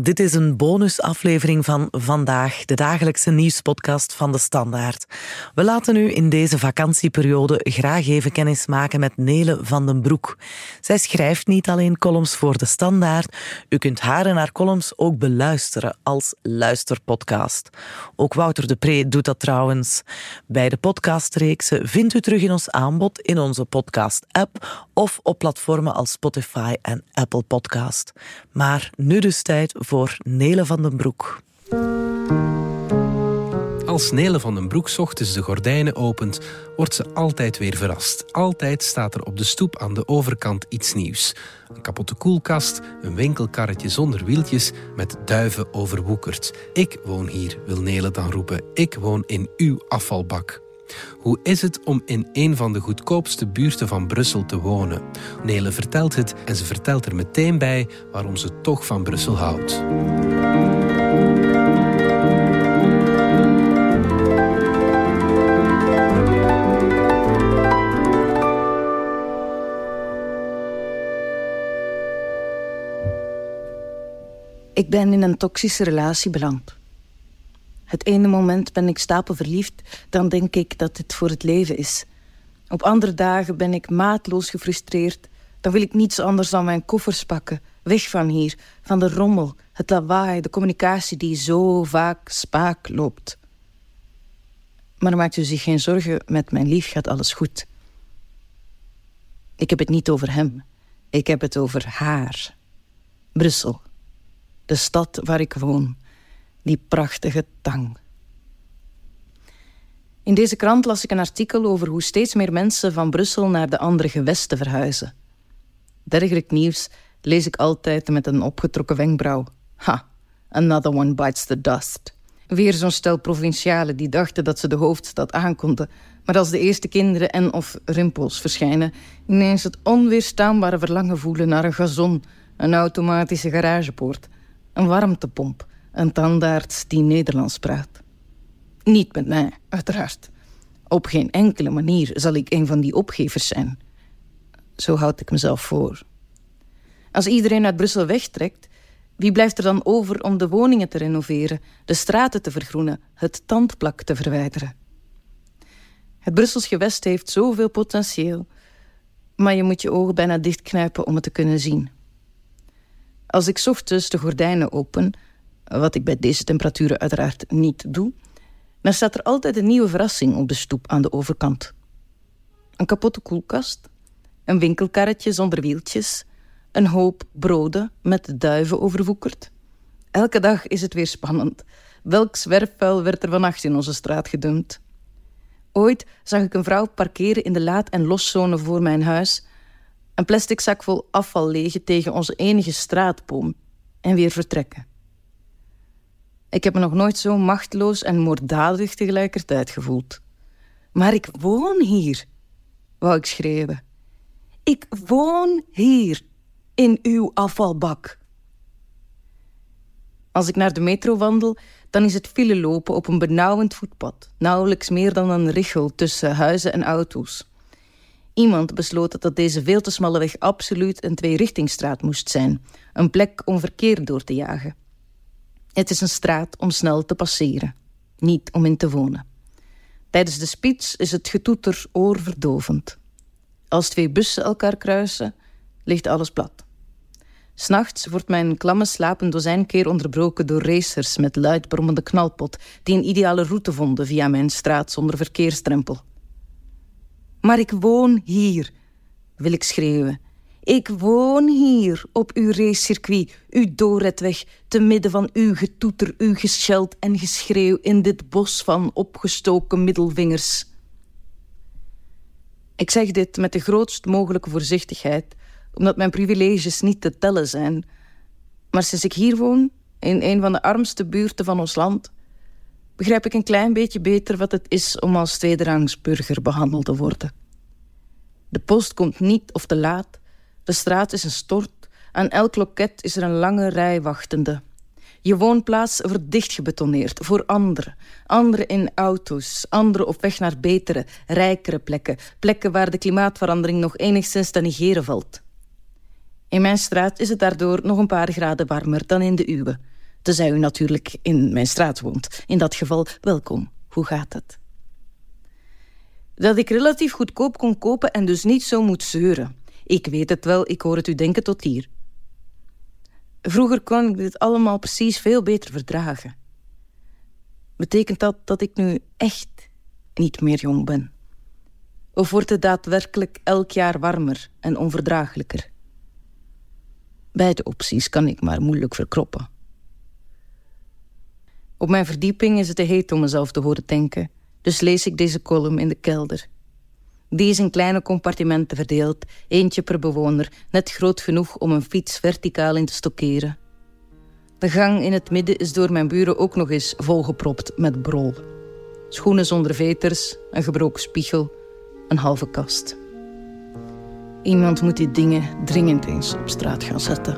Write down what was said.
Dit is een bonusaflevering van Vandaag, de dagelijkse nieuwspodcast van De Standaard. We laten u in deze vakantieperiode graag even kennis maken met Nele van den Broek. Zij schrijft niet alleen columns voor De Standaard, u kunt haar en haar columns ook beluisteren als luisterpodcast. Ook Wouter de Pre doet dat trouwens. Beide podcastreeksen vindt u terug in ons aanbod in onze podcast-app of op platformen als Spotify en Apple Podcast. Maar nu dus tijd voor Nele van den Broek. Als Nele van den Broek ochtends de gordijnen opent, wordt ze altijd weer verrast. Altijd staat er op de stoep aan de overkant iets nieuws. Een kapotte koelkast, een winkelkarretje zonder wieltjes met duiven overwoekerd. Ik woon hier, wil Nele dan roepen. Ik woon in uw afvalbak. Hoe is het om in een van de goedkoopste buurten van Brussel te wonen? Nele vertelt het en ze vertelt er meteen bij waarom ze toch van Brussel houdt. Ik ben in een toxische relatie beland. Het ene moment ben ik stapelverliefd, dan denk ik dat het voor het leven is. Op andere dagen ben ik maatloos gefrustreerd. Dan wil ik niets anders dan mijn koffers pakken. Weg van hier, van de rommel, het lawaai, de communicatie die zo vaak spaak loopt. Maar maakt u zich geen zorgen, met mijn lief gaat alles goed. Ik heb het niet over hem. Ik heb het over haar. Brussel. De stad waar ik woon die prachtige tang. In deze krant las ik een artikel over hoe steeds meer mensen van Brussel naar de andere gewesten verhuizen. Dergelijk nieuws lees ik altijd met een opgetrokken wenkbrauw. Ha, another one bites the dust. Weer zo'n stel provincialen die dachten dat ze de hoofdstad aankonden, maar als de eerste kinderen en of rimpels verschijnen, ineens het onweerstaanbare verlangen voelen naar een gazon, een automatische garagepoort, een warmtepomp, een tandarts die Nederlands praat. Niet met mij, uiteraard. Op geen enkele manier zal ik een van die opgevers zijn. Zo houd ik mezelf voor. Als iedereen uit Brussel wegtrekt, wie blijft er dan over om de woningen te renoveren, de straten te vergroenen, het tandplak te verwijderen? Het Brussels gewest heeft zoveel potentieel, maar je moet je ogen bijna dichtknijpen om het te kunnen zien. Als ik ochtends de gordijnen open, wat ik bij deze temperaturen uiteraard niet doe, dan staat er altijd een nieuwe verrassing op de stoep aan de overkant. Een kapotte koelkast, een winkelkarretje zonder wieltjes, een hoop broden met duiven overwoekerd. Elke dag is het weer spannend. Welk zwerfvuil werd er vannacht in onze straat gedumpt? Ooit zag ik een vrouw parkeren in de laad- en loszone voor mijn huis, een plastic zak vol afval legen tegen onze enige straatboom en weer vertrekken. Ik heb me nog nooit zo machteloos en moorddadig tegelijkertijd gevoeld. Maar ik woon hier, wou ik schreeuwen. Ik woon hier, in uw afvalbak. Als ik naar de metro wandel, dan is het file lopen op een benauwend voetpad. Nauwelijks meer dan een richel tussen huizen en auto's. Iemand besloot dat deze veel te smalle weg absoluut een tweerichtingstraat moest zijn. Een plek om verkeer door te jagen. Het is een straat om snel te passeren, niet om in te wonen. Tijdens de spits is het getoeter oorverdovend. Als twee bussen elkaar kruisen, ligt alles plat. S'nachts wordt mijn klamme slaap een dozijn keer onderbroken door racers met luid brommende knalpot die een ideale route vonden via mijn straat zonder verkeersdrempel. Maar ik woon hier, wil ik schreeuwen ik woon hier op uw racecircuit, uw doorretweg, te midden van uw getoeter, uw gescheld en geschreeuw in dit bos van opgestoken middelvingers. Ik zeg dit met de grootst mogelijke voorzichtigheid, omdat mijn privileges niet te tellen zijn. Maar sinds ik hier woon, in een van de armste buurten van ons land, begrijp ik een klein beetje beter wat het is om als tweederangsburger behandeld te worden. De post komt niet of te laat. De straat is een stort. Aan elk loket is er een lange rij wachtende. Je woonplaats wordt dichtgebetoneerd voor anderen. Anderen in auto's, anderen op weg naar betere, rijkere plekken. Plekken waar de klimaatverandering nog enigszins te negeren valt. In mijn straat is het daardoor nog een paar graden warmer dan in de uwe. Tenzij u natuurlijk in mijn straat woont. In dat geval, welkom. Hoe gaat het? Dat ik relatief goedkoop kon kopen en dus niet zo moet zeuren. Ik weet het wel, ik hoor het u denken tot hier. Vroeger kon ik dit allemaal precies veel beter verdragen. Betekent dat dat ik nu echt niet meer jong ben? Of wordt het daadwerkelijk elk jaar warmer en onverdraaglijker? Beide opties kan ik maar moeilijk verkroppen. Op mijn verdieping is het te heet om mezelf te horen denken, dus lees ik deze column in de kelder. Die is in kleine compartimenten verdeeld, eentje per bewoner, net groot genoeg om een fiets verticaal in te stockeren. De gang in het midden is door mijn buren ook nog eens volgepropt met brol. Schoenen zonder veters, een gebroken spiegel, een halve kast. Iemand moet die dingen dringend eens op straat gaan zetten.